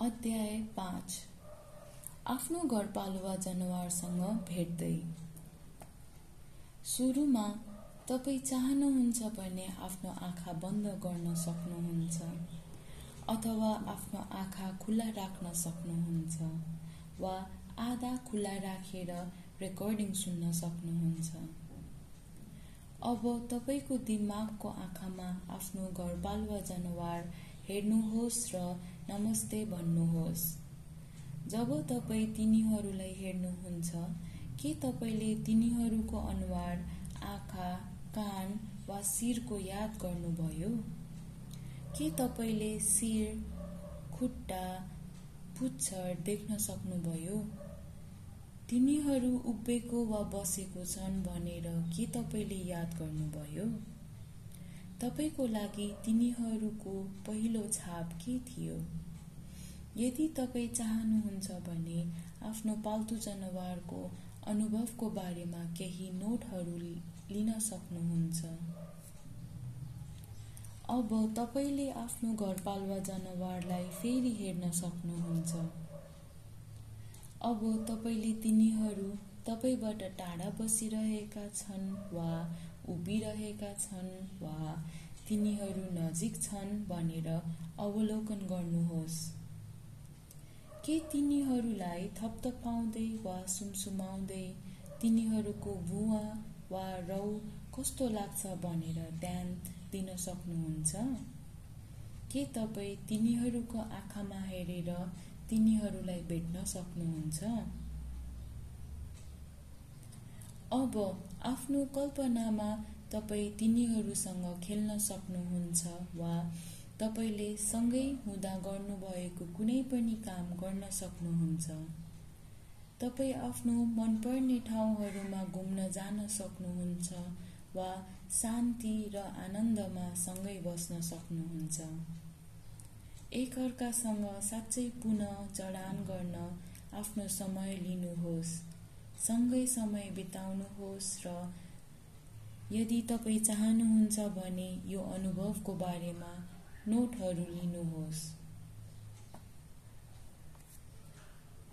अध्याय पाँच। आफ्नो घरपालुवा जनावरसँग भेट्दै। सुरुमा तपाईँ चाहनुहुन्छ भने आफ्नो आँखा बन्द गर्न सक्नुहुन्छ अथवा आफ्नो आँखा खुला राख्न सक्नुहुन्छ वा आधा खुला राखेर रेकर्डिङ सुन्न सक्नुहुन्छ। अब तपाईँको दिमागको आँखामा आफ्नो घरपालुवा जनावर हेर्नुहोस् र नमस्ते भन्नुहोस्। जब तपाईँ तिनीहरूलाई हेर्नुहुन्छ के तपाईँले तिनीहरूको अनुहार आँखा कान वा शिरको याद गर्नुभयो? के तपाईँले शिर खुट्टा पुच्छर देख्न सक्नुभयो? तिनीहरू उभिएको वा बसेको छन् भनेर के तपाईँले याद गर्नुभयो? तपाईँको लागि तिनीहरूको पहिलो छाप के थियो? यदि तपाईँ चाहनुहुन्छ भने आफ्नो पाल्तु जनावरको अनुभवको बारेमा केही नोटहरू लिन सक्नुहुन्छ। अब तपाईँले आफ्नो घरपालुवा जनावरलाई फेरि हेर्न सक्नुहुन्छ। अब तपाईँले तिनीहरू तपाईँबाट टाढा बसिरहेका छन् वा उभिरहेका छन् वा तिनीहरू नजिक छन् भनेर अवलोकन गर्नुहोस्। के तिनीहरूलाई थपथपाउँदै वा सुमसुमाउँदै तिनीहरूको भुवा वा रौ कस्तो लाग्छ भनेर ध्यान दिन सक्नुहुन्छ? के तपाईँ तिनीहरूको आँखामा हेरेर तिनीहरूलाई भेट्न सक्नुहुन्छ? अब आफ्नो कल्पनामा तपाईँ तिनीहरूसँग खेल्न सक्नुहुन्छ वा तपाईँले सँगै हुँदा गर्नुभएको कुनै पनि काम गर्न सक्नुहुन्छ। तपाईँ आफ्नो मनपर्ने ठाउँहरूमा घुम्न जान सक्नुहुन्छ वा शान्ति र आनन्दमा सँगै बस्न सक्नुहुन्छ। एकअर्कासँग साँच्चै पुनः जडान गर्न आफ्नो समय लिनुहोस्। सँगै समय बिताउनुहोस् र यदि तपाईँ चाहनुहुन्छ भने यो अनुभवको बारेमा नोटहरू लिनुहोस्।